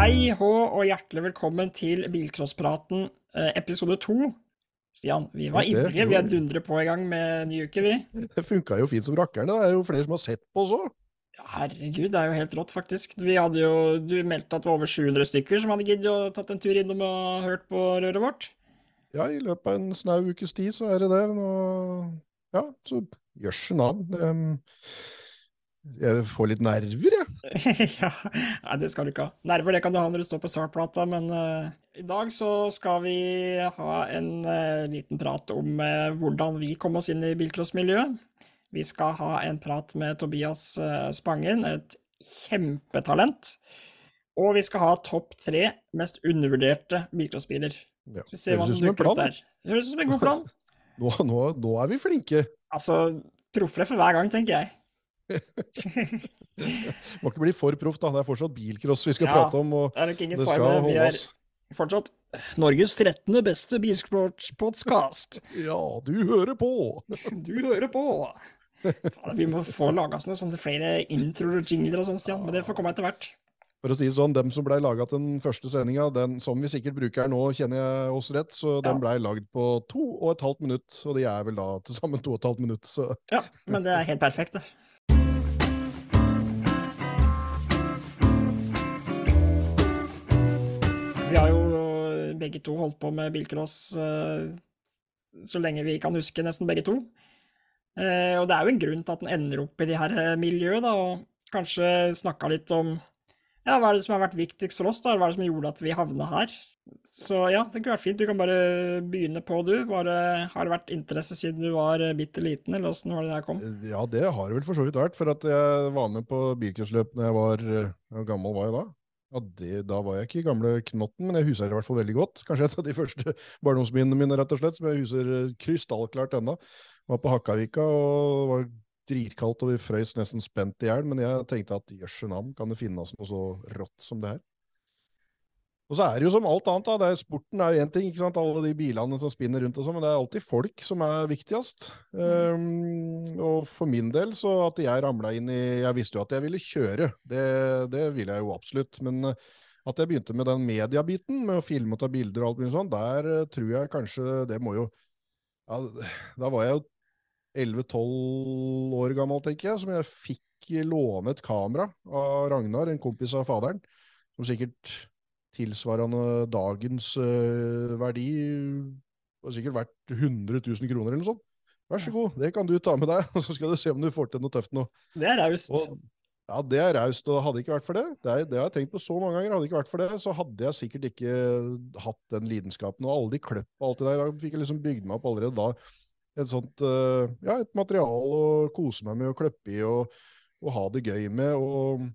Hei hå og hjertelig velkommen til Bilcrosspraten eh, episode to. Stian, vi var Ja, ivrige. Vi er dundre på i gang med ny uke, vi. Det funka jo fint som rakkeren. Det er jo flere som har sett på oss òg. Herregud, det er jo helt rått, faktisk. Vi hadde jo, Du meldte at det var over 700 stykker som hadde giddet å tatt en tur innom og hørt på røret vårt. Ja, i løpet av en snau ukes tid så er det det. Nå, ja, så jøsse navn. Em, Jeg får litt nerver, jeg. ja, Nei, det skal du ikke ha. Nerver det kan du ha når du står på startplata, men uh, i dag så skal vi ha en uh, liten prat om uh, hvordan vi kom oss inn i bilcrossmiljøet. Vi skal ha en prat med Tobias Spangen, et kjempetalent. Og vi skal ha topp tre mest undervurderte bilcrossbiler. Ja, vi se hva som dukker opp der. Det høres ut som en god plan. Nå, nå, nå er vi flinke. Altså, proffere for hver gang, tenker jeg. Må ikke bli for proff, da. Det er fortsatt bilcross vi skal Ja. prate om. Det er nok ingen feil. Vi er fortsatt Norges 13. beste bilsportspodkast. Ja, du hører på! Du hører på! Vi må få laga sånne, sånne flere introer og jingler og sånn, Stian, men det får komme etter hvert. For å si det sånn, dem som blei laga til den første sendinga, den som vi sikkert bruker her nå, kjenner jeg oss rett, så Ja. den blei lagd på to og et halvt minutt. Og de er vel da til sammen to og et halvt minutt, så Ja, men det er helt perfekt, det. Vi har jo begge to holdt på med bilcross eh, så lenge vi kan huske, nesten begge to. Eh, og det er jo en grunn til at den ender opp i de her eh, miljøet, da, og kanskje snakka litt om ja, hva er det som har vært viktigst for oss, da? Hva er det som gjorde at vi havna her? Så ja, det kunne vært fint. Du kan bare begynne på, du. Bare, har det vært interesse siden du var bitte liten, eller åssen var det der kom? Ja, det har det vel for så vidt vært, for at jeg var med på bilcrossløp når jeg var Hvor gammel var jeg da? Ja, det, Da var jeg ikke i gamle knotten, men jeg husker det i hvert fall veldig godt. Kanskje et av de første barndomsminnene mine, rett og slett, som jeg husker eh, krystallklart ennå. Var på Hakkavika og var dritkaldt, og vi frøys nesten spent i hjel, men jeg tenkte at jøsse navn, kan det finnes noe så rått som det her? Og så er det jo som alt annet, da. Er, sporten er jo én ting, ikke sant? alle de bilene som spinner rundt og sånn, men det er alltid folk som er viktigst. Um, og for min del, så at jeg ramla inn i Jeg visste jo at jeg ville kjøre, det, det ville jeg jo absolutt. Men eh, at jeg begynte med den mediebiten, med å filme og ta bilder og alt mulig sånn, der eh, tror jeg kanskje det må jo ja, Da var jeg jo 11-12 år gammel, tenker jeg, som jeg fikk låne et kamera av Ragnar, en kompis av faderen, som sikkert tilsvarende dagens uh, verdi var sikkert verdt 100 000 kroner eller noe sånt. Vær så god, det kan du ta med deg, og så skal du se om du får til noe tøft nå. Det er raust. Ja, det er raust, og hadde det ikke vært for det, det, er, det har jeg tenkt på så mange ganger, hadde det ikke vært for det, så hadde jeg sikkert ikke hatt den lidenskapen, og alle de kløpp og alt det der, da fikk jeg liksom bygd meg opp allerede da, et sånt, uh, ja, et material å kose meg med, og kløppe i, og, og ha det gøy med, og,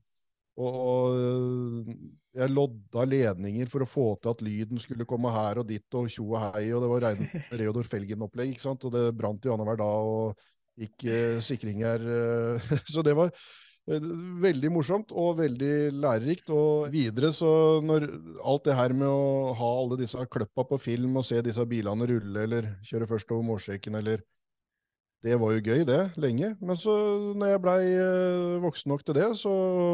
og, og jeg lodda ledninger for å få til at lyden skulle komme her og dit, og tjo og hei, og det var Reodor Felgen-opplegg, ikke sant, og det brant jo annenhver dag, og gikk eh, sikringer, eh, så det var eh, veldig morsomt og veldig lærerikt, og videre så når alt det her med å ha alle disse kløppa på film og se disse bilene rulle, eller kjøre først over målstreken, eller det var jo gøy, det, lenge. Men så, når jeg blei eh, voksen nok til det, så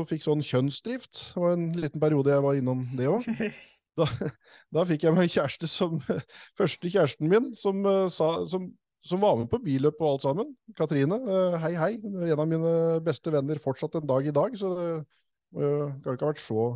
fikk sånn kjønnsdrift. Det var en liten periode jeg var innom det òg. Da, da fikk jeg meg en kjæreste som Første kjæresten min, som, eh, sa, som, som var med på billøp og alt sammen. Katrine. eh, hei, hei. En av mine beste venner fortsatt en dag i dag, så det kan ikke ha vært så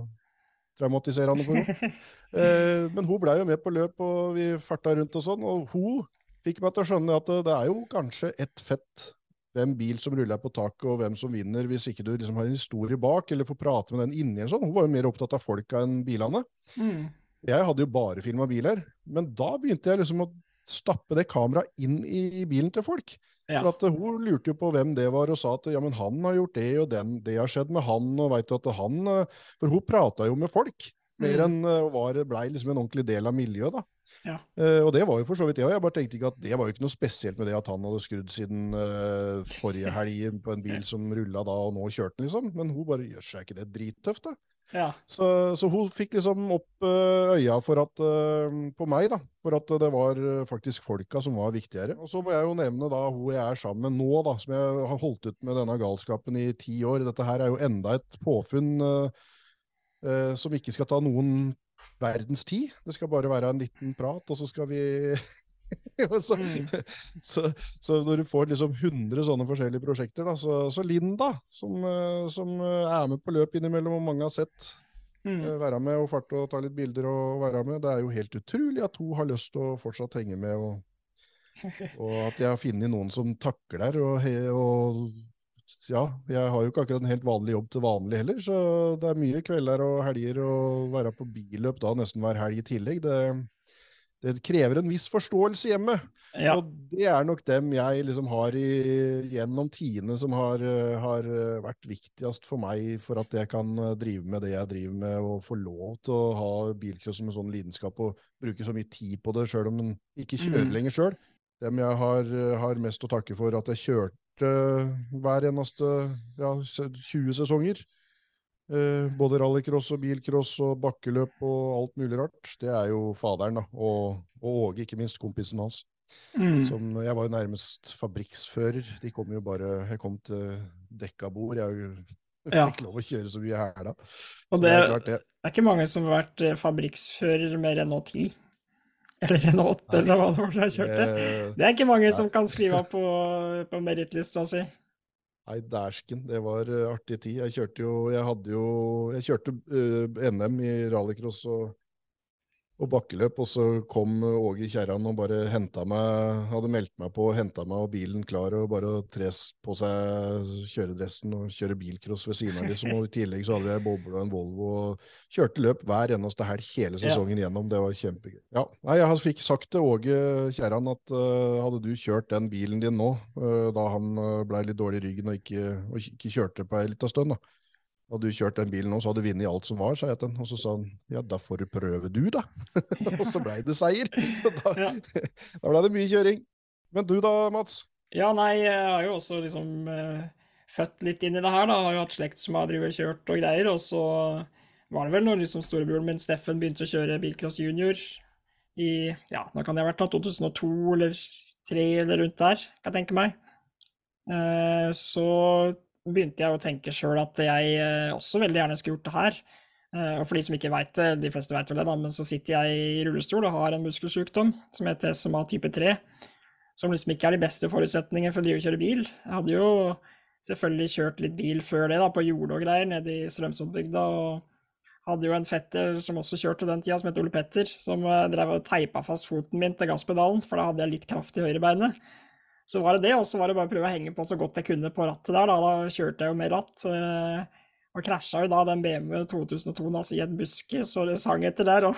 traumatiserende for henne. Men hun blei jo med på løp, og vi farta rundt og sånn, og hun fikk meg til å skjønne at det er jo kanskje ett fett hvem bil som ruller på taket, og hvem som vinner, hvis ikke du liksom har en historie bak, eller får prate med den inni en sånn. Hun var jo mer opptatt av folka enn bilene. Mm. Jeg hadde jo bare filma biler, men da begynte jeg liksom å stappe det kameraet inn i, i bilen til folk. Ja. For at eh, Hun lurte jo på hvem det var, og sa at ja, men han har gjort det, og den, det har skjedd med han, og veit du at han eh, For hun prata jo med folk, mer Mm. enn eh, var, blei liksom en ordentlig del av miljøet, da. Ja. Eh, og det var jo for så vidt det òg. Jeg bare tenkte ikke at det var jo ikke noe spesielt med det at han hadde skrudd siden eh, forrige helg på en bil som rulla da, og nå kjørte den, liksom. Men hun bare gjør seg ikke det drittøft, da? Ja. Så, så hun fikk liksom opp eh, øya for at, eh, på meg, da, for at det var faktisk folka som var viktigere. Og så må jeg jo nevne da hun jeg er sammen med nå, da, som jeg har holdt ut med denne galskapen i ti år. Dette her er jo enda et påfunn. eh, eh, som ikke skal ta noen verdens tid. Det skal bare være en liten prat, og så skal vi så, Mm. så, så når du får liksom 100 sånne forskjellige prosjekter, da, så, så Linda, som, eh, som eh, er med på løp innimellom, og mange har sett Mm. være med og farte og ta litt bilder og være med, det er jo helt utrolig at hun har lyst til å fortsatt henge med, og, og at jeg har funnet noen som takler, og, og ja, jeg har jo ikke akkurat en helt vanlig jobb til vanlig heller, så det er mye kvelder og helger å være på billøp da nesten hver helg i tillegg. Det, det krever en viss forståelse hjemme. Ja. Og det er nok dem jeg liksom har i, gjennom tiende som har, har vært viktigst for meg for at jeg kan drive med det jeg driver med, og få lov til å ha bilcross som en sånn lidenskap og bruke så mye tid på det, sjøl om en ikke kjører Mm. lenger sjøl. Dem jeg har, har mest å takke for at jeg kjørte hver eneste ja, 20 sesonger. Eh, både rallycross og bilcross og bakkeløp og alt mulig rart. Det er jo faderen, da. Og, og Åge, ikke minst kompisen hans. Mm. Som, jeg var jo nærmest fabrikksfører. De kom jo bare Jeg kom til dekkabord. Jeg Ja. fikk lov å kjøre så mye her da. Og det, det- er klart, det. Det er ikke mange som har vært eh, fabrikksfører med Renault 10. Eller en 8, eller hva det var jeg kjørte. Det er ikke mange som kan skrive opp på, på merittlista si. Nei, dæsken. Det var eh, artig tid. Jeg kjørte jo Jeg hadde jo Jeg kjørte uh, NM i rallycross og, og bakkeløp, og så kom eh, Åge Kjerran og bare henta meg Hadde meldt meg på og henta meg og bilen klar, og bare tres på seg kjøredressen og kjøre bilcross ved siden av, liksom. Og i tillegg så hadde jeg boble og en Volvo og kjørte løp hver eneste helg hele sesongen gjennom. Det var kjempegøy. Ja. Nei, jeg fikk sagt til Åge Kjerran at uh, hadde du kjørt den bilen din nå, uh, da han uh, blei litt dårlig i ryggen og ikke, og ikke kjørte på ei lita stund, da. Hadde du kjørt den bilen nå, så hadde du vunnet alt som var, sa jeg til han. Og så sa han ja, da får du prøve du, da. og så blei det seier. Da Ja. da blei det mye kjøring. Men du da, Mats? Ja, nei, jeg har jo også liksom eh, født litt inn i det her, da. Har jo hatt slekt som har drevet kjørt og greier. Og så var det vel når liksom storebroren min Steffen begynte å kjøre bilcross junior i Ja, nå kan det ha vært da 2002 eller 2003 eller rundt der, kan jeg tenke meg. Eh, så begynte jeg å tenke sjøl at jeg eh, også veldig gjerne skulle gjort det her. Eh, og for de som ikke veit det, de fleste veit vel det, da, men så sitter jeg i rullestol og har en muskelsykdom som heter SMA type 3 som liksom ikke er de beste forutsetninger for å drive og kjøre bil. Jeg hadde jo selvfølgelig kjørt litt bil før det, da, på jordet og greier, nede i Strømsundbygda, og hadde jo en fetter som også kjørte den tida, som het Ole Petter, som eh, drev og teipa fast foten min til gasspedalen, for da hadde jeg litt kraft i høyrebeinet. Så var det det, og så var det bare å prøve å henge på så godt jeg kunne på rattet der, da. Da kjørte jeg jo med ratt. eh, Og krasja jo da den BMW 2002 altså, i en buske, så det sang etter der. og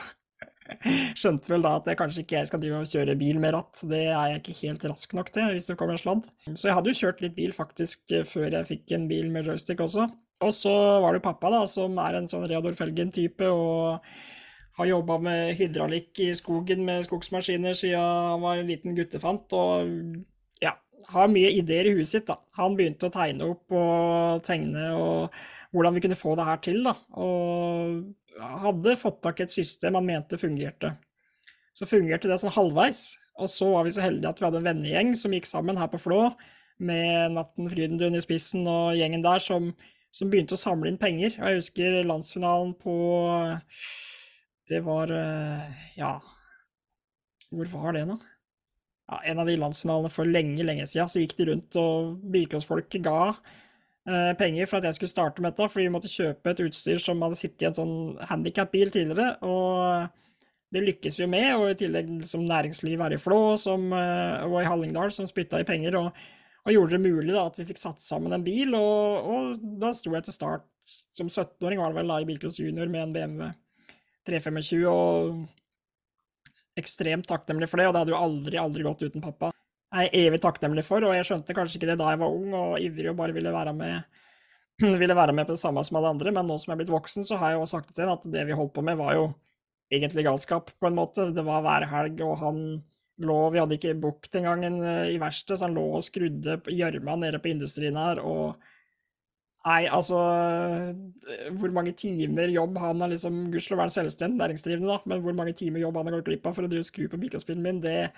Skjønte vel da at jeg kanskje ikke jeg skal drive og kjøre bil med ratt. Det er jeg ikke helt rask nok til, hvis det kommer en sladd. Så jeg hadde jo kjørt litt bil faktisk eh, før jeg fikk en bil med joystick også. Og så var det pappa, da, som er en sånn Reodor Felgen-type, og har jobba med hydraulikk i skogen med skogsmaskiner siden han var en liten guttefant. Og har mye ideer i huet sitt, da. Han begynte å tegne opp og tegne og hvordan vi kunne få det her til, da. Og hadde fått tak i et system han mente fungerte. Så fungerte det sånn halvveis. Og så var vi så heldige at vi hadde en vennegjeng som gikk sammen her på Flå, med Natten Frydenlund i spissen og gjengen der, som, som begynte å samle inn penger. Og jeg husker landsfinalen på Det var eh, Ja, hvor var det nå? Ja, en av de landsfinalene for lenge, lenge siden, så gikk de rundt, og bilcrossfolk ga eh, penger for at jeg skulle starte med dette, fordi vi måtte kjøpe et utstyr som hadde sittet i en sånn handikap-bil tidligere. og det lykkes vi jo med, og i tillegg som næringsliv her i Flå som, eh, og i Hallingdal som spytta i penger, og, og gjorde det mulig da, at vi fikk satt sammen en bil. Og, og da sto jeg til start som 17-åring, var det vel da, i Bilcross Junior med en BMW 325, og ekstremt takknemlig for det, og det hadde jo aldri, aldri gått uten pappa. Jeg er evig takknemlig for, og jeg skjønte kanskje ikke det da jeg var ung og ivrig og bare ville være med ville være med på det samme som alle andre, men nå som jeg er blitt voksen, så har jeg jo sagt til henne at det vi holdt på med, var jo egentlig galskap, på en måte. Det var hver helg, og han lå Vi hadde ikke bukt engang en, eh, i verkstedet, så han lå og skrudde gjørma nede på industrien her, og Nei, altså eh, Hvor mange timer jobb han har liksom Gudskjelov er han selvstendig næringsdrivende, da, men hvor mange timer jobb han har gått glipp av for å drive skru på mikrospillen min, det,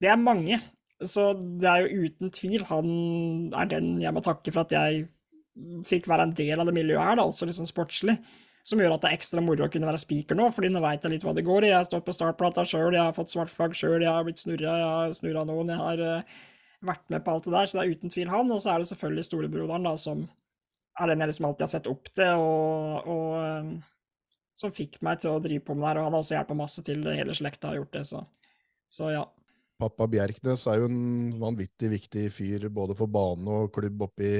det er mange. Så det er jo uten tvil han er den jeg må takke for at jeg fikk være en del av det miljøet her, da, også liksom sportslig. som gjør at det er ekstra moro å kunne være speaker nå, fordi nå veit jeg litt hva det går i. Jeg står på startplata sjøl, jeg har fått svart flagg sjøl, jeg har blitt snurra, jeg har snurra noen, jeg har uh, vært med på alt det der, så det er uten tvil han. Og så er det selvfølgelig storebroderen, da, som er den jeg liksom alltid har sett opp til, og, og um, som fikk meg til å drive på med det her. Og han har også hjulpet masse til, hele slekta har gjort det, så, så ja. Pappa Bjerknes er jo en vanvittig viktig fyr både for bane og klubb oppi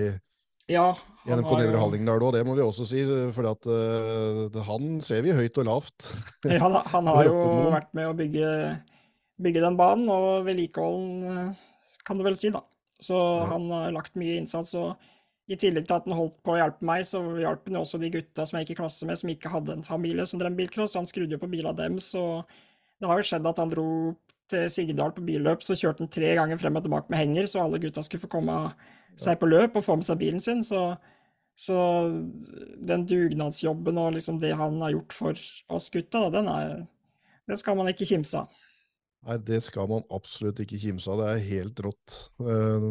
ja, Gjennom på Nedre Hallingdal òg, det må vi også si. For at, uh, han ser vi høyt og lavt. ja, han har jo vært med å bygge, bygge den banen, og vedlikeholden, kan du vel si, da. Så ja. han har lagt mye innsats. og i tillegg til at han holdt på å hjelpe meg, så hjalp han også de gutta som jeg gikk i klasse med, som ikke hadde en familie som drev bilcross. Han skrudde jo på bilene deres, og det har jo skjedd at han dro til Sigdal på billøp, så kjørte han tre ganger frem og tilbake med henger, så alle gutta skulle få komme seg på løp og få med seg bilen sin. Så, så den dugnadsjobben og liksom det han har gjort for oss gutta, den er, det skal man ikke kimse av. Nei, det skal man absolutt ikke kimse av. Det er helt rått. Eh,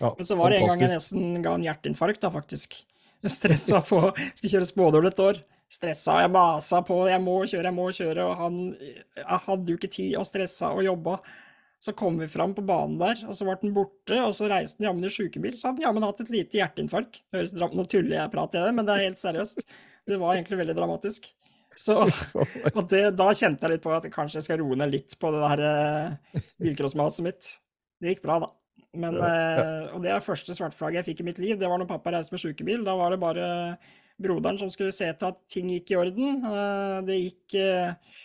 ja, Men så var det en gang jeg nesten ga en hjerteinfarkt, da, faktisk. Jeg stressa på Skal kjøre spådål et år. Stressa, jeg masa på, jeg må kjøre, jeg må kjøre, og han Jeg hadde jo ikke tid, og stressa og jobba. Så kom vi fram på banen der, og så ble den borte, og så reiste den jammen i sjukebil. Så hadde den jammen hatt et lite hjerteinfarkt. Nå tuller jeg prat i det, men det er helt seriøst. Det var egentlig veldig dramatisk. Så, og det, da kjente jeg litt på at kanskje jeg skal roe ned litt på det der uh, bilcrossmaset mitt. Det gikk bra, da. Men, ja. og det er første svartflagget jeg fikk i mitt liv. Det var når pappa reiste med sjukebil. Da var det bare broderen som skulle se til at ting gikk i orden. Uh, det gikk uh,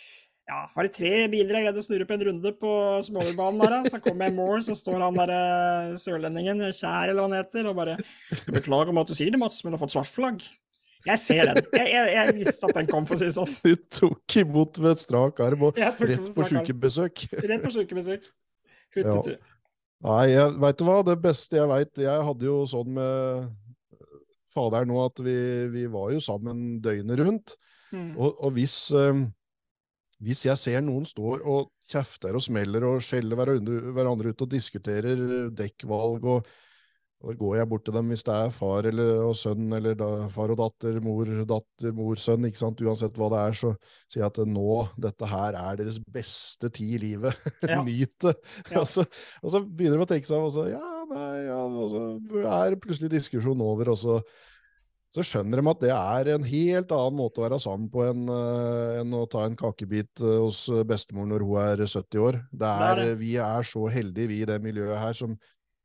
ja, var det tre biler jeg greide å snurre på en runde på småbanen der, så kom jeg i mål, så står han der eh, sørlendingen, Kjær eller hva han heter, og bare 'Beklager om at du sier det, Mats, men du har fått svart flagg'. Jeg ser den. Jeg, jeg, jeg, visste at den kom, for å si det sånn. Du tok imot med strak arm og rett på sjukebesøk. Rett på sjukebesøk. Huttetur. Ja. Nei, jeg, veit du hva, det beste jeg veit Jeg hadde jo sånn med faderen nå at vi, vi var jo sammen døgnet rundt. Mm. Og, og, hvis eh, hvis jeg ser noen står og kjefter og smeller og skjeller hverandre ut og diskuterer dekkvalg, og, og går jeg bort til dem hvis det er far eller, og sønn, eller da, far og datter, mor, datter, mor, sønn, ikke sant, uansett hva det er, så sier jeg at nå, dette her er deres beste tid i livet. Ja. Nyt det. Ja. og, så, og, så, begynner de å tenke seg og så, ja, nei, ja, og så er plutselig diskusjonen over, og så så skjønner de at det er en helt annen måte å være sammen på enn, uh, enn å ta en kakebit uh, hos bestemor når hun er 70 år. Det er, det Vi er så heldige, vi i det miljøet her, som,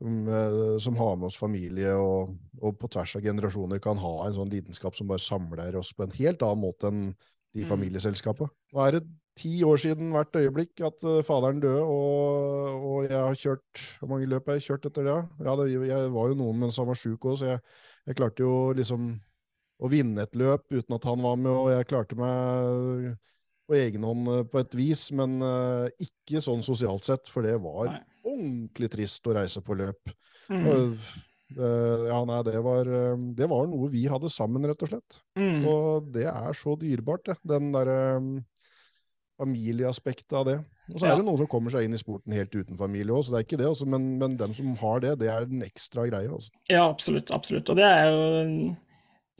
som, uh, som har med oss familie og, og, på tvers av generasjoner kan ha en sånn lidenskap som bare samler oss på en helt annen måte enn de mm. familieselskapene. Nå er det ti år siden hvert øyeblikk at faderen døde, og, og, jeg har kjørt Hvor mange løp har jeg kjørt etter det? Ja, det, Jeg var jo noen mens han var sjuk òg, så jeg jeg klarte jo liksom å vinne et løp uten at han var med, og jeg klarte meg på egen hånd eh, på et vis, men ikke sånn sosialt sett, for det var nei. Ordentlig trist å reise på løp. Mm. Uh, uh, ja, nei, det var, det var, noe vi hadde sammen, rett og slett. Mm. Og det er så dyrebart, det. Den derre um, familieaspektet av det. Og så er det noen som kommer seg inn i sporten helt uten familie òg, så det er ikke det. Også, men, men dem som har det, det er den ekstra greia. Altså. Ja, absolutt. Absolutt. Og det er jo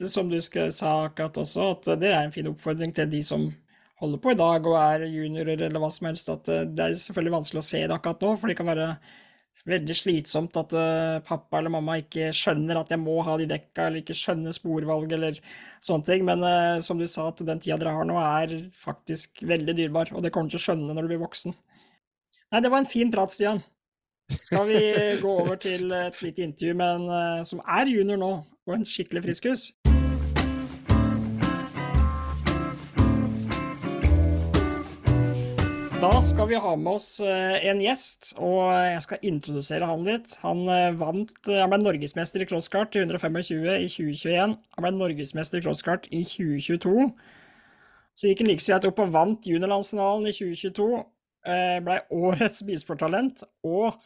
det som du sa akkurat også, at det er en fin oppfordring til de som holder på i dag og er juniorer eller hva som helst, at det er selvfølgelig vanskelig å se det akkurat nå, for det kan være veldig slitsomt at uh, pappa eller mamma ikke skjønner at jeg må ha de dekka, eller ikke skjønner sporvalg eller sånne ting. Men uh, som du sa, at den tida dere har nå, er faktisk veldig dyrebar, og det kommer du til å skjønne når du blir voksen. Nei, det var en fin prat, Stian. Skal vi gå over til et lite intervju med en som er junior nå, og en skikkelig friskus? Da skal vi ha med oss eh, en gjest, og jeg skal introdusere han litt. Han eh, vant, eh, han ble norgesmester i crosskart i 125 i 2021. Han ble norgesmester i crosskart i 2022. Så gikk han like greit opp og vant juniorlandsfinalen i 2022. Ble årets bilsporttalent, og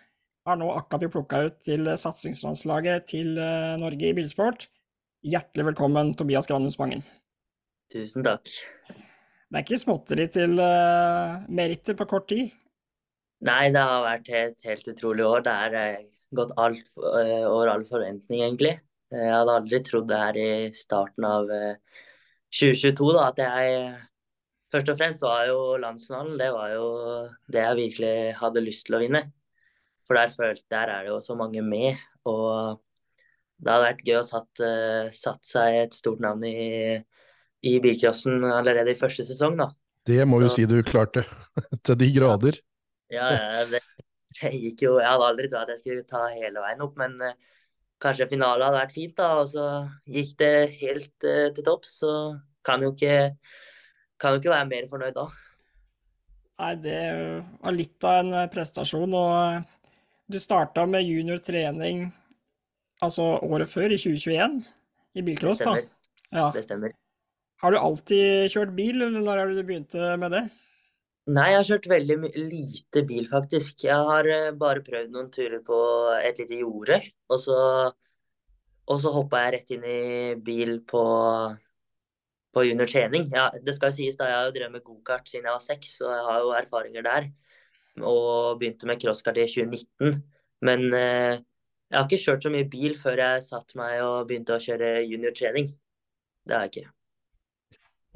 har nå akkurat blitt plukka ut til satsingslandslaget til Norge i bilsport. Hjertelig velkommen, Tobias Granhus Spangen. Tusen takk. Det er ikke småtteri til uh, meritter på kort tid? Nei, det har vært et helt utrolig år. Det har uh, gått alt uh, over all forventning, egentlig. Jeg hadde aldri trodd det her i starten av, 2022, da, at jeg Først og fremst var jo landsfinalen det var jo det jeg virkelig hadde lyst til å vinne. For der, følte, der er det jo så mange med. Og det hadde vært gøy å satt, satt seg et stort navn i, i bilcrossen allerede i første sesong, da. Det må jo si du klarte, til de grader. Ja, ja det, det, gikk jo Jeg hadde aldri trodd at jeg skulle ta hele veien opp, men uh, kanskje finalen hadde vært fint, da. Og så gikk det helt uh, til topps, så kan jo ikke kan jo ikke være mer fornøyd da. Nei, det var litt av en prestasjon. Og du starta med juniortrening altså året før, i 2021, i bilcross, da? Ja. Det stemmer. Har du alltid kjørt bil, eller når har du begynte med det? Nei, jeg har kjørt veldig lite bil, faktisk. Jeg har eh, bare prøvd noen turer på et lite jorde. Og så, og så hoppa jeg rett inn i bil på på juniortrening. Ja, det skal sies da jeg har jo drevet med gokart siden jeg var seks, så jeg har jo erfaringer der. Og begynte med crosskart i 2019. Men eh, jeg har ikke kjørt så mye bil før jeg satte meg og begynte å kjøre juniortrening. Det har jeg ikke.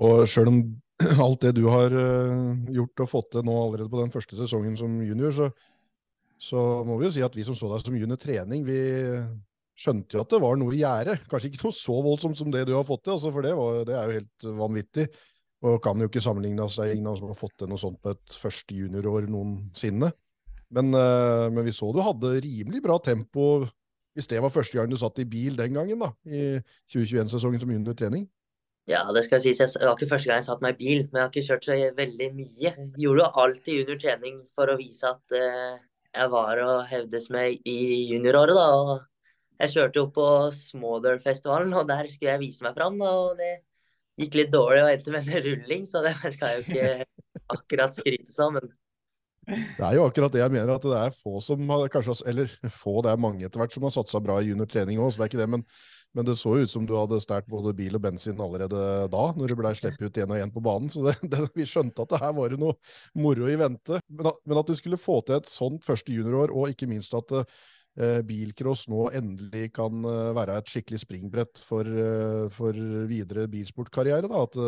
Og sjøl om alt det du har uh, gjort og fått til nå allerede på den første sesongen som junior, så, så må vi jo si at vi som så deg som junior trening, vi skjønte jo at det var noe i gjære. Kanskje ikke noe så voldsomt som det du har fått til, altså for det, var, det, er jo helt vanvittig. Og kan jo ikke sammenligne seg ingen som har fått til noe sånt på et første juniorår noensinne. Men, uh, men, vi så du hadde rimelig bra tempo, hvis det var første gang du satt i bil den gangen, da, i 2021-sesongen som juniortrening? Ja, det skal sies. Det var ikke første gang jeg satt meg i bil, men jeg har ikke kjørt så veldig mye. Jeg gjorde jo alltid juniortrening for å vise at eh, jeg var og hevdes med i junioråret, da. og jeg kjørte jo på Smother-festivalen, og der skulle jeg vise meg fram. og det gikk litt dårlig og endte med en rulling, så det skal jeg jo ikke akkurat skryte sammen. Det er jo akkurat det jeg mener, at det er få som har kanskje, eller få, det er mange etter hvert som har satsa bra i juniortrening òg, så det er ikke det. Men, men, det så ut som du hadde stært både bil og bensin allerede da, når du blei sluppet ut én og én på banen. Så det, det, vi skjønte at det her var det noe moro i vente. Men, men, at du skulle få til et sånt første juniorår, og ikke minst at Eh, bilcross nå endelig kan eh, være et skikkelig springbrett for, eh, for videre bilsportkarriere. At,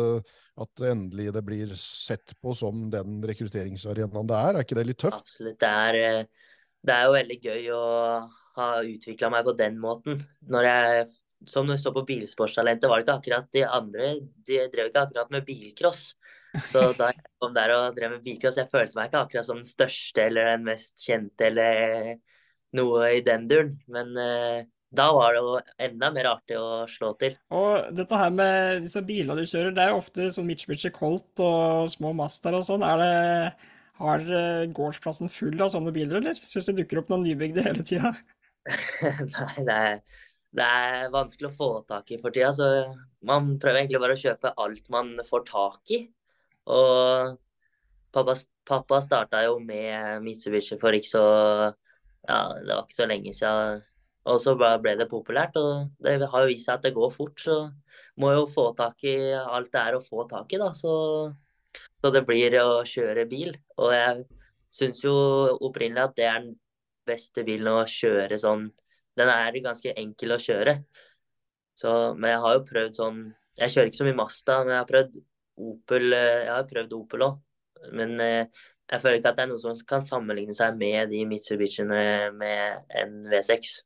at, endelig det blir sett på som den rekrutteringsarenaen det er. Er ikke det litt tøft? Absolutt. Det er, det er jo veldig gøy å ha utvikla meg på den måten. Når jeg, som du så på Bilsportstalentet, var det ikke akkurat de andre De drev ikke akkurat med bilcross. Så da jeg kom der og drev med bilcross, jeg følte meg ikke akkurat som den største eller den mest kjente eller noe i den duren. Men eh, da var det jo enda mer artig å slå til. Og dette her med disse bilene du kjører, det er jo ofte sånn Mitsubishi Colt og små Master og sånn. Er det har gårdsplassen full av sånne biler, eller? Syns det dukker opp noen nybygde hele tida? Nei, det er, det er, vanskelig å få tak i for tida. Så man prøver egentlig bare å kjøpe alt man får tak i. Og pappa, pappa starta jo med Mitsubishi for ikke så ja, det var ikke så lenge siden. Og så ble det populært, og det har jo vist seg at det går fort. Så må jo få tak i alt det er å få tak i, da. Så, så det blir å kjøre bil. Og jeg syns jo opprinnelig at det er den beste bilen å kjøre sånn Den er ganske enkel å kjøre. Så, men jeg har jo prøvd sånn Jeg kjører ikke så mye Mazda, men jeg har prøvd Opel Jeg har prøvd Opel òg. Men eh, jeg føler ikke at det er noen som kan sammenligne seg med de Mitsubishiene med en V6.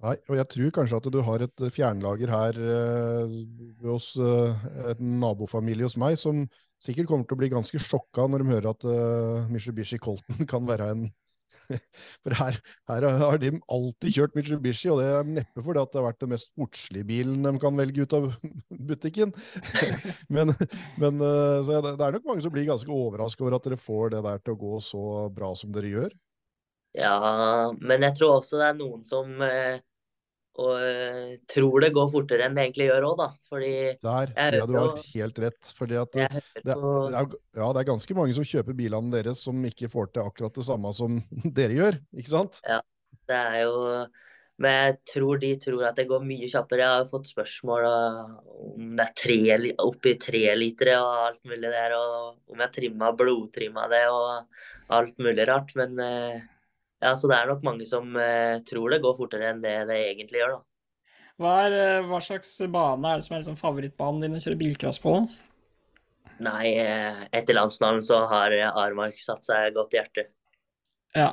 Nei, og jeg tror kanskje at du har et fjernlager her eh, hos eh, en nabofamilie hos meg som sikkert kommer til å bli ganske sjokka når de hører at eh, Mitsubishi Colton kan være en For her, her, har de alltid kjørt Mitsubishi, og det er neppe fordi det har vært den mest sportslige bilen de kan velge ut av butikken. men, men eh, det er nok mange som blir ganske overrasket over at dere får det der til å gå så bra som dere gjør. Ja, men jeg tror også det er noen som eh, og uh, tror det går fortere enn det egentlig gjør òg, da. Fordi Der tror jeg du har helt rett. Fordi at det, det, er, ja, det er ganske mange som kjøper bilene deres som ikke får til akkurat det samme som dere gjør, ikke sant? Ja, det er jo Men jeg tror de tror at det går mye kjappere. Jeg har fått spørsmål om det er tre, oppi tre liter og alt mulig der, og om jeg trimma blodtrimma det og alt mulig rart. Men uh, ja, så det er nok mange som eh, tror det går fortere enn det det egentlig gjør, da. Hva, er, eh, hva slags bane er det som er liksom favorittbanen din å kjøre bilcross på? Nei, eh, etter landsnavn så har Armark satt seg godt i hjertet. Ja.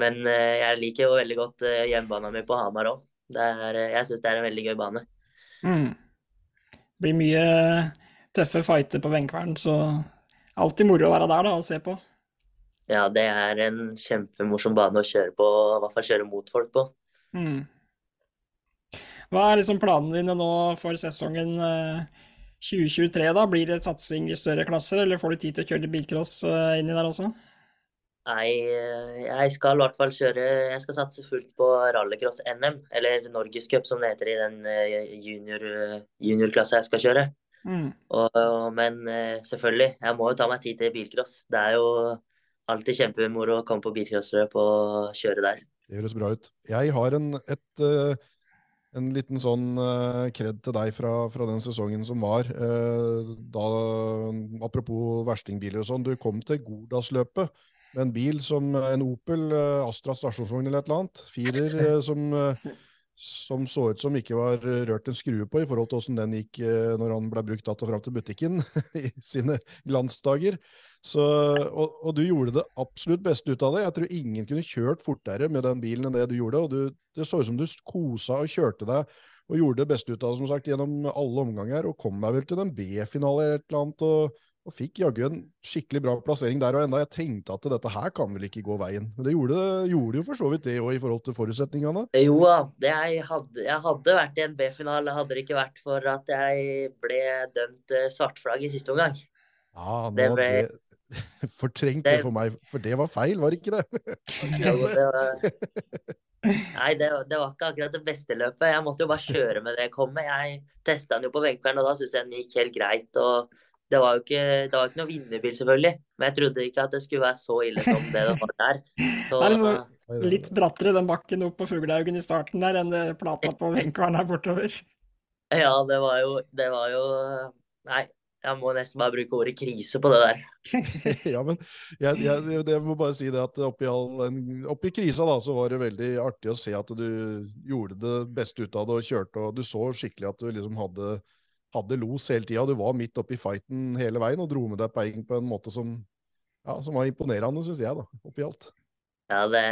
Men eh, jeg liker jo veldig godt eh, hjemmebanen min på Hamar òg. Jeg syns det er en veldig gøy bane. Mm. Det blir mye tøffe fighter på Venkvern, så alltid moro å være der da, og se på. Ja, det er en kjempemorsom bane å kjøre på, i hvert fall kjøre mot folk på. Mm. Hva er liksom planene dine nå for sesongen 2023, da? Blir det satsing i større klasser, eller får du tid til å kjøre bilcross inni der også? Nei, jeg skal i hvert fall kjøre Jeg skal satse fullt på rallycross-NM, eller Norgescup som det heter i den junior, juniorklassa jeg skal kjøre. Mm. Og, men selvfølgelig, jeg må jo ta meg tid til bilcross. Det er jo alltid kjempemoro å komme på bilcrossløp og kjøre der. Det høres bra ut. Jeg har en, et, en liten sånn kred til deg fra, fra, den sesongen som var. Da, apropos verstingbiler og sånn, du kom til Gordalsløpet med en bil som en Opel Astra stasjonsvogn eller et eller annet. Firer som, som så ut som ikke var rørt en skrue på i forhold til åssen den gikk når han ble brukt att og fram til butikken i sine glansdager. Så, og, og, du gjorde det absolutt beste ut av det. Jeg tror ingen kunne kjørt fortere med den bilen enn det du gjorde. og du, Det så ut som du kosa og kjørte deg og gjorde det beste ut av det som sagt, gjennom alle omganger. Og kom deg vel til en B-finale eller et eller annet. og og fikk jaggu en skikkelig bra plassering der og enda. Jeg tenkte at dette her kan vel ikke gå veien. Men det gjorde, gjorde jo for så vidt det òg, i forhold til forutsetningene. Jo da, jeg hadde, jeg hadde vært i en B-finale hadde det ikke vært for at jeg ble dømt svartflagg i siste omgang. Ja, nå, det ble... det fortrengt det for meg, for det var feil, var det ikke det? jo, det var... Nei, det, det, var ikke akkurat det beste løpet. Jeg måtte jo bare kjøre med det jeg kom med. Jeg testa den jo på Venkvern, og da syntes jeg den gikk helt greit. og det var jo ikke, det var ikke noe vinnerbil, selvfølgelig, men jeg trodde ikke at det skulle være så ille som det det var der. Så, det er liksom litt brattere den bakken opp på Fuglehaugen i starten der enn det plata på Venkvern her bortover. Ja, det var jo Det var jo Nei, jeg må nesten bare bruke ordet krise på det der. ja, men jeg, jeg, jeg, må bare si det at oppi, all, oppi, krisa da, så var det veldig artig å se at du gjorde det beste ut av det og kjørte, og du så skikkelig at du liksom hadde hadde los hele tida. Du var midt oppi fighten hele veien og dro med deg poeng på en måte som, ja, som var imponerende, syns jeg, da, oppi alt. Ja, det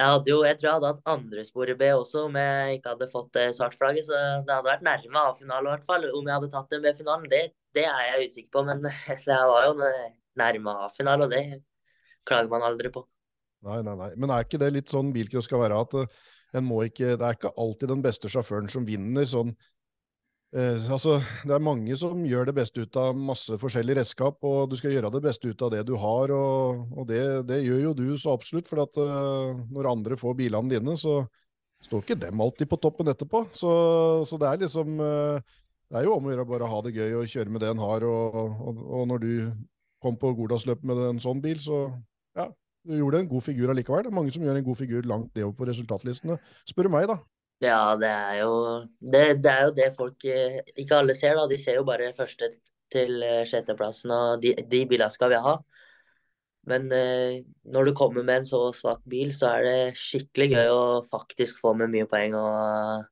jeg hadde jo, jeg tror jeg hadde hatt andre spor i B også om jeg ikke hadde fått svart svartflagget. Så det hadde vært nærme A-finale i hvert fall. Om jeg hadde tatt en B-finalen, det, det, er jeg usikker på. Men det var jo nærme A-finale, og det klager man aldri på. Nei, nei, nei. Men er ikke det litt sånn bilcross skal være? At må ikke Det er ikke alltid den beste sjåføren som vinner. sånn Eh, altså, det er mange som gjør det beste ut av masse forskjellige redskap, og du skal gjøre det beste ut av det du har, og, og det, det, gjør jo du så absolutt. For at eh, når andre får bilene dine, så står ikke dem alltid på toppen etterpå. Så, så det er liksom uh, Det er jo om å gjøre bare å ha det gøy og kjøre med det en har, og, og, og når du kom på Gordalsløpet med en sånn bil, så ja, du gjorde en god figur allikevel. Det er mange som gjør en god figur langt nedover på resultatlistene, spør du meg, da. Ja, det er jo det, det, er jo det folk eh, ikke alle ser, da. De ser jo bare første til eh, sjetteplassen, og de, de bilene skal vi ha. Men eh, når du kommer med en så svak bil, så er det skikkelig gøy å faktisk få med mye poeng. Og,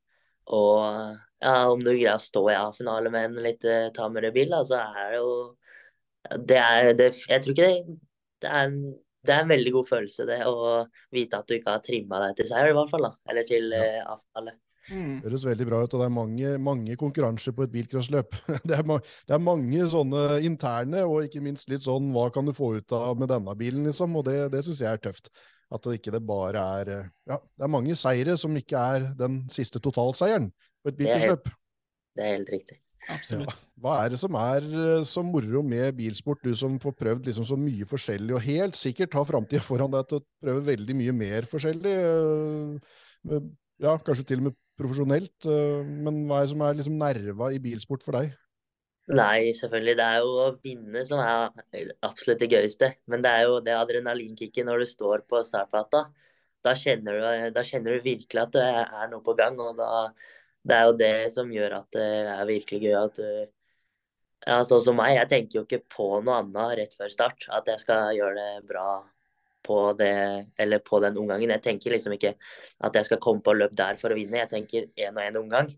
og ja, om du greier å stå i A-finale med en litt uh, tammere bil, da, så er det jo det er, det, Jeg tror ikke det, det er en det er en veldig god følelse, det å vite at du ikke har trimma deg til seier, i hvert fall. da, Eller til ja. A-finale. Mm. Det høres veldig bra ut, og det er mange, mange konkurranser på et bilcrossløp. Det, det, er mange sånne interne, og ikke minst litt sånn hva kan du få ut av med denne bilen, liksom. Og det, det syns jeg er tøft. At det ikke det bare er Ja, det er mange seire som ikke er den siste totalseieren på et bilcrossløp. Det er helt riktig. Absolutt. Ja. Hva er det som er eh, så moro med bilsport, du som får prøvd liksom så mye forskjellig, og helt sikkert har framtida foran deg til å prøve veldig mye mer forskjellig? Eh, ja, kanskje til og med profesjonelt, eh, men hva er det som er liksom nerva i bilsport for deg? Nei, selvfølgelig. Det er jo å vinne som er absolutt det gøyeste. Men det er jo det adrenalinkicket når du står på startplata. Da kjenner, du, da kjenner du virkelig at det er noe på gang. og da det er jo det som gjør at det er virkelig gøy at du ja, sånn som meg, jeg tenker jo ikke på noe annet rett før start. At jeg skal gjøre det bra på det, eller på den omgangen. Jeg tenker liksom ikke at jeg skal komme på løp der for å vinne. Jeg tenker én og én omgang.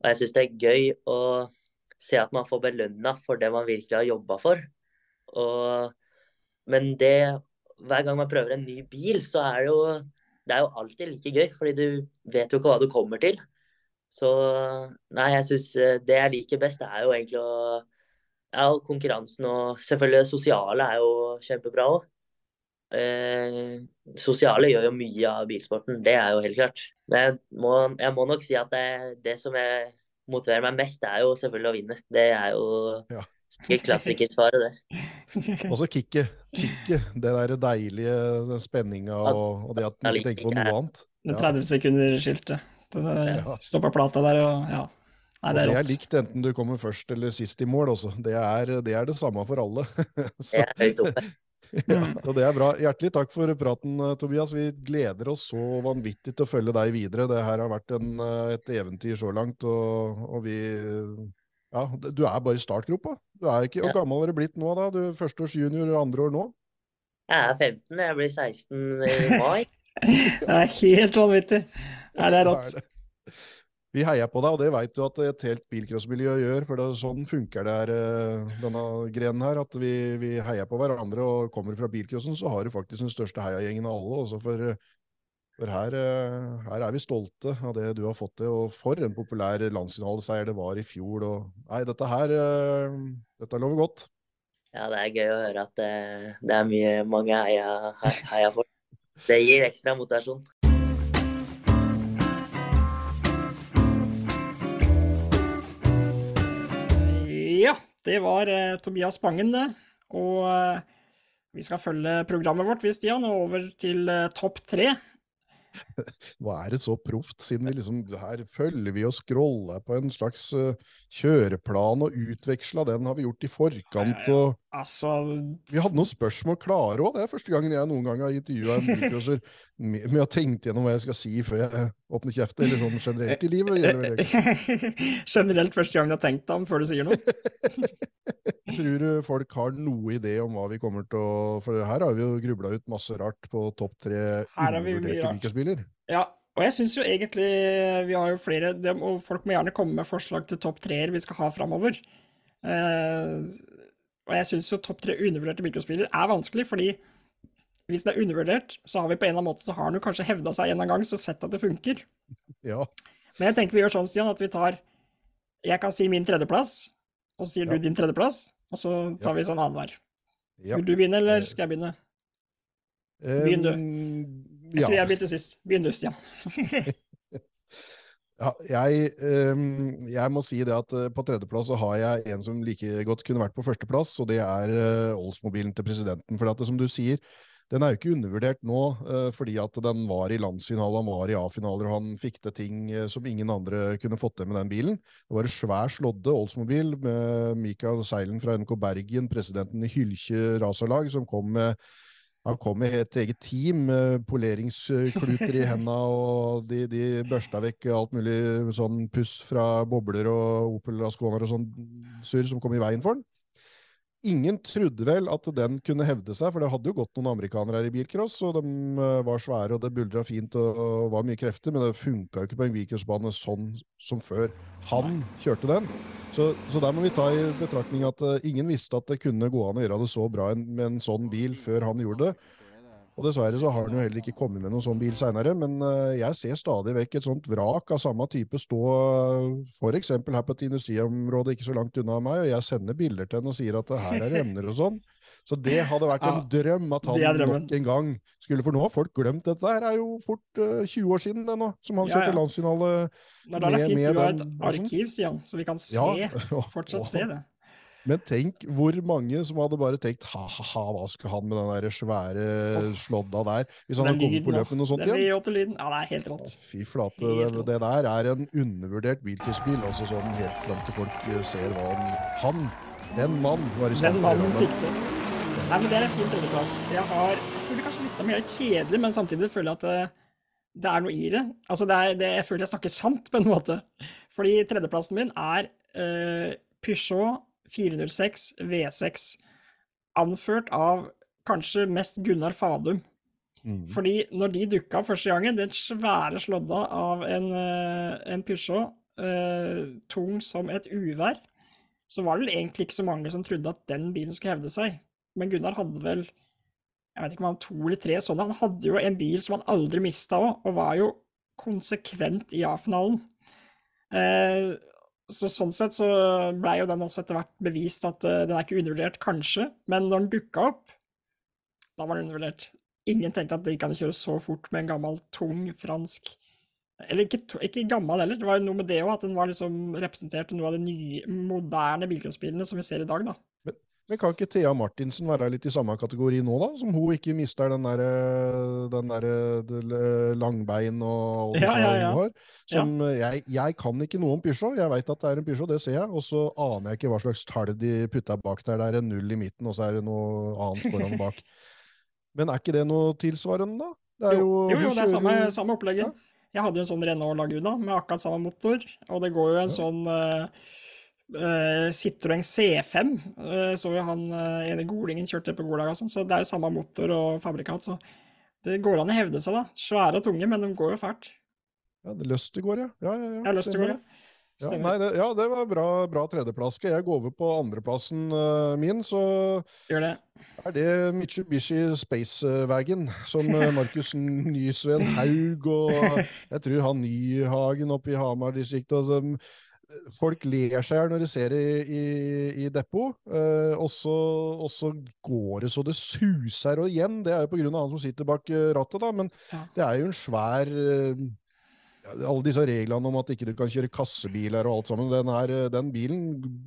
Og jeg syns det er gøy å se at man får belønna for det man virkelig har jobba for. Og, men det Hver gang man prøver en ny bil, så er det jo det er jo alltid like gøy, fordi du vet jo ikke hva du kommer til. Så nei, jeg syns det jeg liker best, det er jo egentlig å ja, konkurransen og selvfølgelig det sosiale er jo kjempebra òg. Eh, sosiale gjør jo mye av bilsporten, det er jo helt klart. Men jeg må, jeg må nok si at det, det som jeg motiverer meg mest, det er jo selvfølgelig å vinne. Det er jo Ja. klassikersvaret, det. Og så kicket. Kicket. Det der deilige spenninga og, og det at man ikke tenker på noe annet. Ja. 30 sekunder-skiltet. Det Ja. står plata der og ja. Nei, Og det det er er likt enten du kommer først eller sist i mål også. Det er det, er det samme for alle. Så, Det er høyt oppe. ja, og det er bra. Hjertelig takk for praten, eh, Tobias. Vi gleder oss så vanvittig til å følge deg videre. Det her har vært en, eh, et eventyr så langt, og, og vi Ja, du er bare i startgropa. Du er ikke, Hvor Ja. gammel har du blitt nå, da? Du er Førsteårs junior andre år nå? Jeg er 15, jeg blir 16 i mai. Det er helt vanvittig. Nei, det er rått. Vi heier på deg, og det veit du at et helt bilcrossmiljø gjør. For det er sånn funker det her, eh, denne grenen her. At vi, vi heier på hverandre. Og kommer fra bilcrossen, så har du faktisk den største heiagjengen av alle. Også for, eh, for her, eh, her er vi stolte av det du har fått til. Og for en populær landsfinaleseier det var i fjor. Og, nei, dette her eh, Dette lover godt. Ja, det er gøy å høre at det, det er mye mange heia, he- heia for. Det gir ekstra motivasjon. Ja, det var eh, Tobias Spangen, det. Og eh, vi skal følge programmet vårt, vi, Stian, og over til eh, topp tre. Nå er det så proft, siden vi liksom Her følger vi og scroller på en slags uh, kjøreplan, og utveksla den har vi gjort i forkant. Og Altså Vi hadde noen spørsmål klare òg. Det er første gangen jeg noen gang har intervjua en bilcrosser med, med å tenke gjennom hva jeg skal si før jeg åpner kjeften, eller sånn generelt i livet. Generelt første gang du har tenkt om før du sier noe. Tror du folk har noe idé om hva vi kommer til å For her har vi jo grubla ut masse rart på topp tre undervurderte bilcrossbiler. Ja, og jeg syns jo egentlig vi har jo flere Og folk må gjerne komme med forslag til topp treer vi skal ha framover. Eh, og jeg syns jo topp tre undervurderte mikrospillere er vanskelig, fordi hvis det er undervurdert, så har vi på en eller annen måte så har den jo kanskje hevda seg en eller annen gang, så sett at det funker. Ja. Men jeg tenker vi gjør sånn, Stian, at vi tar Jeg kan si min tredjeplass, og så sier Ja. du din tredjeplass, og så tar Ja. vi sånn annenhver. ja. Vil du begynne, eller skal jeg begynne? begynn du. Um, Jeg ja. tror jeg begynte sist. Begynn du, Stian. Jeg, ehm, jeg må si det at eh, på tredjeplass så har jeg en som like godt kunne vært på førsteplass, og det er uh, Oldsmobilen til presidenten. For at som du sier, den er jo ikke undervurdert nå, eh, fordi at den var i landsfinale, han var i A-finaler, og han fikk til ting eh, som ingen andre kunne fått til med den bilen. Det var en svær slådde Oldsmobil med Mikael Seilen fra NK Bergen, presidenten i Hylkje racerlag, som kom med han kom med et eget team, poleringskluter i henda, og de, de børsta vekk alt mulig sånn puss fra bobler og Opel Asconaer og sånn surr som kom i veien for den. Ingen trodde vel at den kunne hevde seg, for det hadde jo gått noen amerikanere her i bilcross, og de eh, var svære, og det buldra fint og, og var mye krefter, men det funka jo ikke på en bilcrossbane sånn som før. Han kjørte den. Så, så der må vi ta i betraktning at eh, ingen visste at det kunne gå an å gjøre det så bra en, med en sånn bil før han gjorde det. Og dessverre så har han jo heller ikke kommet med noen sånn bil seinere, men eh, jeg ser stadig vekk et sånt vrak av samme type stå f.eks. her på et industriområde ikke så langt unna meg, og jeg sender bilder til henne og sier at det her er emner og sånn. Så det hadde vært en Ja, drøm at han nok en gang skulle For nå har folk glemt dette. her er jo fort uh, 20 år siden det nå, som han Ja, kjørte ja. landsfinale. Nå er det fint med du har et arkiv, sier han, så vi kan se, fortsatt se det. Men tenk hvor mange som hadde bare tenkt ha-ha, hva skal han med den der svære slådda der? Hvis han hadde kommet på løpet noe sånt igjen? Ja, det er helt rått. Fy flate, det, det der er en undervurdert bilcrossbil. Altså sånn helt fram til folk eh, ser hva han Han, den mann, var i stand til å mannen Den mannen fikk det. Nei, men det er en fin tredjeplass. Jeg har jeg føler kanskje litt som jeg er kjedelig, men samtidig føler jeg at det, det er noe i det. Altså, det er, det, jeg føler jeg snakker sant på en måte. Fordi tredjeplassen min er uh, Peugeot 406 V6, anført av kanskje mest Gunnar Fadum. Mm. Fordi når de dukka opp første gangen, den svære slådda av en, eh, en Peugeot, eh, tung som et uvær, så var det vel egentlig ikke så mange som trodde at den bilen skulle hevde seg. Men Gunnar hadde vel jeg vet ikke om han to eller tre sånne. Han hadde jo en bil som han aldri mista òg, og var jo konsekvent i A-finalen. Eh, så sånn sett så blei jo den også etter hvert bevist at uh, den er ikke undervurdert, kanskje, men når den dukka opp, da var den undervurdert. Ingen tenkte at de kan kjøre så fort med en gammel, tung fransk Eller ikke, ikke gammel heller, det var jo noe med det òg, at den var liksom representerte noe av de nye, moderne bilcrossbilene som vi ser i dag, da. Men kan ikke Thea Martinsen være litt i samme kategori nå, da? Som hun ikke mister den derre der, langbein og Ja, disse ja, ja. hun har? Som, jeg, jeg kan ikke noe om Peugeot. Jeg veit at det er en Peugeot, det ser jeg. Og så aner jeg ikke hva slags tall de putta bak der. Det er en null i midten, og så er det noe annet foran og bak. Men er ikke det noe tilsvarende, da? Det er jo, Jo, jo, det er samme, samme opplegget. Jeg hadde jo en sånn Renault Laguna med akkurat samme motor, og det går jo en Ja. sånn eh, eh, Citroën C5. Uh, så jo han uh, ene golingen kjørte på Golag og sånn, så det er jo samme motor og fabrikat, så det går an å hevde seg, da. Svære og tunge, men de går jo fælt. Ja, det Løst det går, ja. Ja, ja, ja, til stemmer det. ja. Ja, nei, det, ja, det var bra, bra tredjeplass. Jeg gå over på andreplassen uh, min, så det. er det Mitsubishi Spacewagon, som eh, Markus Nysveen Haug og jeg tror han Nyhagen oppe i Hamar-distriktet Folk ler seg i hjel når de ser i, i, i depot, eh, og, så, og så går det så det suser. Og igjen, det er jo på grunn av han som sitter bak eh, rattet, da, men Ja. det er jo en svær eh, alle disse reglene om at ikke du kan kjøre kassebiler og alt sammen, den, her, eh, den bilen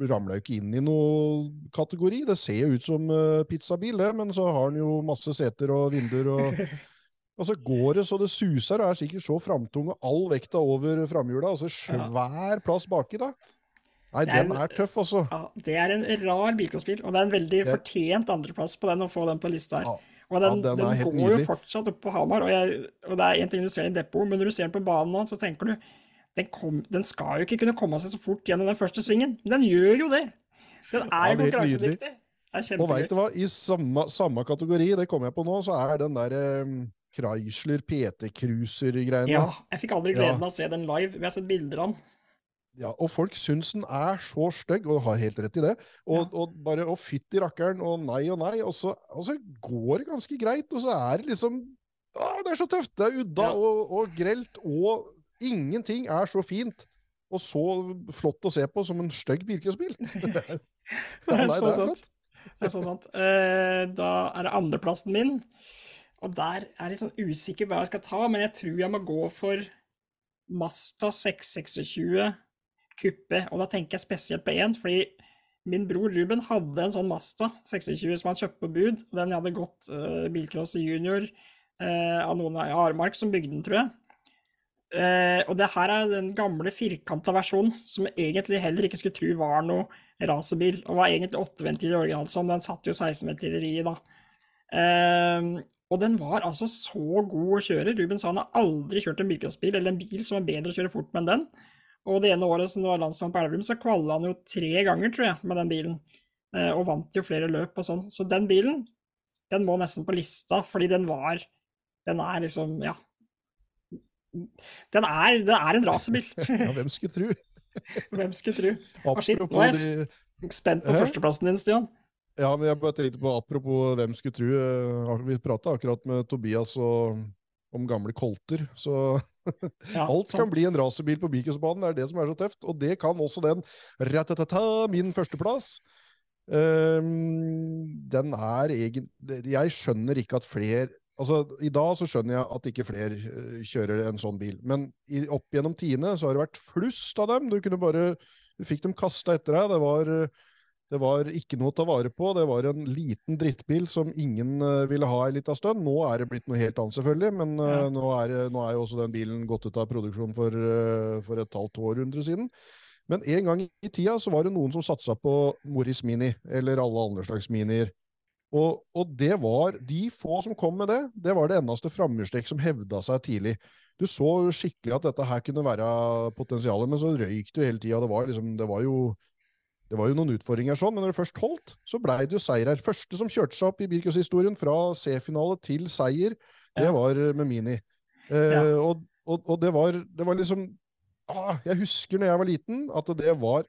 ramla jo ikke inn i noe kategori. Det ser jo ut som uh, pizzabil, det, men så har den jo masse seter og vinduer og Og så går det så det suser, og er sikkert så framtung, og all vekta over framhjula, og så svær plass baki, da. Nei, er den en- er tøff, altså. Ja, det er en rar bilcrossbil, og det er en veldig Det- fortjent andreplass på den å få den på lista her. Ja. Og den, Ja, den den går går jo fortsatt opp på Hamar, og, jeg, og det er en ting du ser i depot, men når du ser den på banen nå, så tenker du den, kom, den skal jo ikke kunne komme seg så fort gjennom den første svingen. Men den gjør jo det! Den er Ja, jo er konkurransedyktig. Og veit du hva, i samme, samme kategori, det kom jeg på nå, så er den der eh, Chrysler PT Cruiser-greiene. Ja, jeg fikk aldri Ja. gleden av å se den live. Vi har sett bilder av den. Ja, og folk syns den er så stygg, og har helt rett i det. Og, og bare å fytti rakkeren, og nei og nei, og så, og så går det ganske greit, og så er det liksom å, Det er så tøft! Det er udda Ja. og, og grelt, og ingenting er så fint og så flott å se på som en stygg bilcrossbil. Det Ja, er nei, så det er sant. Det er så sant. Uh, da er det andreplassen min. Og der er jeg litt sånn usikker hva jeg skal ta, men jeg tror jeg må gå for Masta 626 kuppe. Og da tenker jeg spesielt på én, fordi min bror Ruben hadde en sånn Masta 26 som han kjøpte på bud. og Den hadde gått uh, bilcross junior uh, av noen i Aremark som bygde den, tror jeg. Uh, og det her er den gamle firkanta versjonen, som egentlig heller ikke skulle tro var noe racerbil, og var egentlig åtteventiler originalen, sånn. Den satt jo 16-ventiler i, da. Eh, og den var altså så god å kjøre. Ruben sa han har aldri kjørt en bilcrossbil, eller en bil som er bedre å kjøre fort med enn den. Og det ene året som det var landsmann på Elverum, så kvalla han jo tre ganger, tror jeg, med den bilen. Eh, og vant jo flere løp og sånn. Så den bilen, den må nesten på lista, fordi den var Den er liksom, ja. Den er, den er en racerbil. Ja, hvem skulle tro? Hvem skulle? Å, shit, nå er jeg Spent på førsteplassen din, Stian. Ja, men jeg bare tenkte på apropos hvem skulle tro. eh, Vi prata akkurat med Tobias og, om gamle kolter, så Ja, alt kan sant. bli en racerbil på Bikesbanen. Det er det som er så tøft. Og det kan også den ratatata, min førsteplass. Um, den er egen... Jeg skjønner ikke at flere Altså, I dag så skjønner jeg at ikke flere eh, kjører en sånn bil, men i, opp gjennom tiende så har det vært flust av dem. Du kunne bare, du fikk dem kasta etter deg. Det var, eh, det var ikke noe å ta vare på. Det var en liten drittbil som ingen eh, ville ha en liten stund. Nå er det blitt noe helt annet, selvfølgelig, men eh, Ja. nå, er, nå er jo også den bilen gått ut av produksjon for, eh, for et halvt århundre siden. Men en gang i tida så var det noen som satsa på Morris Mini, eller alle andre slags minier. Og, og det var de få som kom med det, det var det eneste framhjulstrekk som hevda seg tidlig. Du så skikkelig at dette her kunne være potensialet, men så røyk jo hele tida. Det, var liksom, det, var jo, det var jo noen utfordringer sånn, men når det først holdt, så blei det jo seier her. Første som kjørte seg opp i bilcrosshistorien fra C-finale til seier, Det var eh, med Mini. Eh, Ja. og, og, og det var, det var liksom ah, Jeg husker når jeg var liten, at det var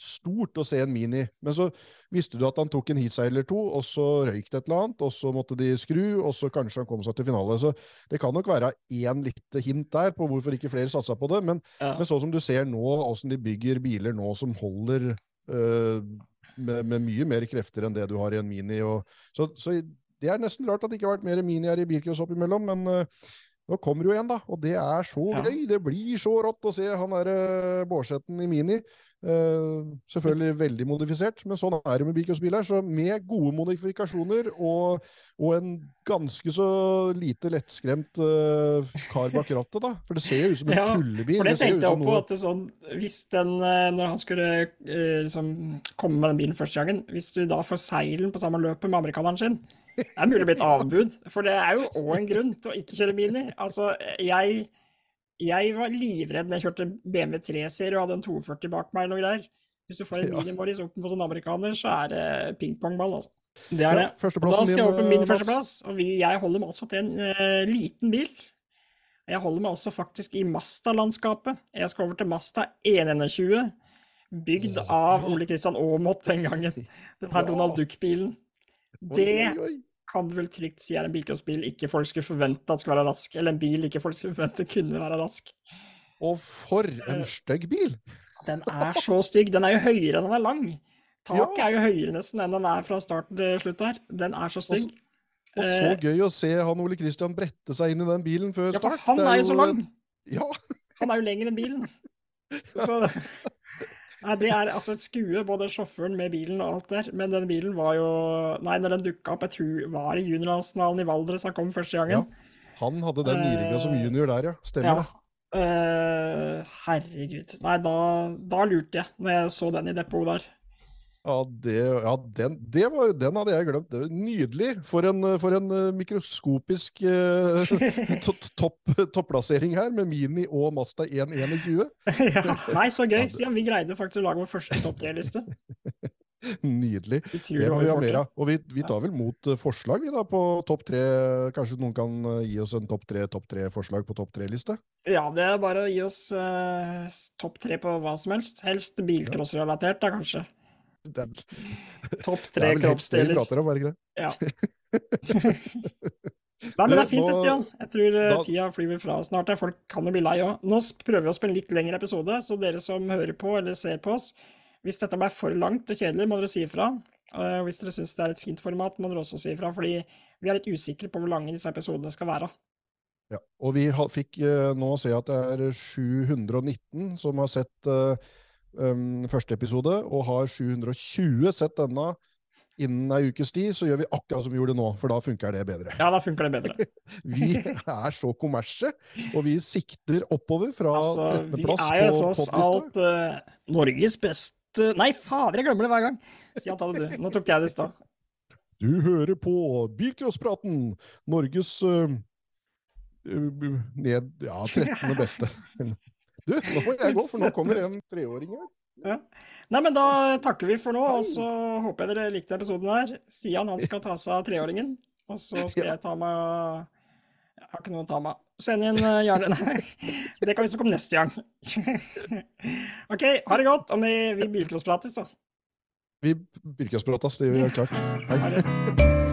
stort å se en Mini. Men så visste du at han tok en heatseier eller to, og så røyk det et eller annet, og så måtte de skru, og så kanskje han kom seg til finale. Så det kan nok være én lite hint der på hvorfor ikke flere satsa på det. Men, Ja. men sånn som du ser nå, åssen de bygger biler nå som holder eh, med, med mye mer krefter enn det du har i en Mini. Og, så, så det er nesten rart at det ikke har vært mer Mini her i bilcross oppimellom, men uh, nå kommer jo en, da, og det er så Ja. gøy! Det blir så rått å se han derre Bårdsetten i Mini. Uh, selvfølgelig veldig modifisert, men sånn er det med bilcrossbiler. Så med gode modifikasjoner og, og en ganske så lite lettskremt uh, kar bak rattet, da. For det ser jo ut som en Ja, tullebil. For det ser tenkte jeg på, at det sånn, hvis den, eh, når han skulle uh, liksom komme med den bilen første gangen, hvis du da får seilen på samme løpet med amerikaneren sin, det er mulig å bli et avbud. For det er jo òg en grunn til å ikke kjøre Mini. Altså, jeg, jeg var livredd når jeg kjørte BMW 3-serie og hadde en 240 bak meg eller noe greier. Hvis du får en Ja. Mini Morris opp mot en amerikaner, så er det pingpongball, altså. Det er Ja, det. Og da skal jeg over på min eh, Mats. førsteplass, og vi, jeg holder meg også til en uh, liten bil. Jeg holder meg også faktisk i Masta-landskapet. Jeg skal over til Masta 121, bygd av. Ole Kristian Aamodt den gangen. Den her Ja. Donald Duck-bilen. Det kan du vel trygt si er en bilcrossbil ikke folk skulle forvente at skulle være rask, eller en bil ikke folk skulle forvente kunne være rask. Og for en Eh, stygg bil! Den er så stygg. Den er jo høyere enn den er lang. Taket Ja. er jo høyere nesten enn den er fra start til slutt her. Den er så stygg. Og så Eh, gøy å se han Ole Kristian brette seg inn i den bilen før Ja, for start. han Det er jo så lang. Ja, Han er jo lenger enn bilen. Så Nei, det er altså et skue, både sjåføren med bilen og alt der. Men den bilen var jo Nei, når den dukka opp, jeg tror var i juniorlandsfinalen i Valdres han kom første gangen. han hadde den nyrigga som Eh, junior der, ja. Stemmer Ja. det. Uh, herregud. Nei, da, da lurte jeg når jeg så den i depotet der. Ja, det, ja den, det var, den hadde jeg glemt. Nydelig. For en, for en eh, mikroskopisk eh, to- topp, topplassering her, med Mini og Masta 121. ja. Nei, så gøy, Stian. Vi greide faktisk å lage vår første topp tre-liste. Nydelig. Det må vi vi ha mer av. Og vi, vi tar vel mot eh, forslag, vi da, på topp tre. Kanskje noen kan eh, gi oss en topp tre topp tre-forslag på topp tre-liste? Ja, det er bare å gi oss eh, topp tre på hva som helst. Helst bilcrossrelatert, da, kanskje. Det tre kroppsdeler. det er vel helt det vi prater om, er det ikke det? Ja. Nei, men det er fint Nå- Stian. Jeg tror eh, da- tida flyr fra snart. her. Folk kan jo bli lei òg. Nå prøver vi oss på en litt lengre episode, så dere som hører på eller ser på oss, hvis dette ble for langt og kjedelig, må dere si ifra. Eh, hvis dere syns det er et fint format, må dere også si ifra, fordi vi er litt usikre på hvor lange disse episodene skal være. Ja, og vi fikk eh, nå se at det er 719 som har sett eh, um, første episode, og har 720 sett denne innen ei ukes tid, så gjør vi akkurat som vi gjorde nå, for da funker det bedre. Ja, da funker det bedre. Vi er så kommersie, og vi sikter oppover fra Altså, på 13.-plass er jo tross alt uh, Norges beste Nei, fader, jeg glemmer det hver gang! Stian, ta det du. Nå tok jeg det i stad. Du hører på Bilcrosspraten, Norges eh, ned, ja, 13. beste. Du, nå må jeg gå, for nå kommer en treåring her. Ja. Nei, men da takker vi for nå, og så håper jeg dere likte episoden her. Stian han skal ta seg av treåringen, og så skal Ja. jeg ta meg Jeg har ikke noe å ta meg av. Send inn eh, gjerne Nei, det kan vi snakke om neste gang. OK, ha det godt, og vi, vi bilcrossprates, da. Vi Bilcrossprates, det gjør vi klart. Hei.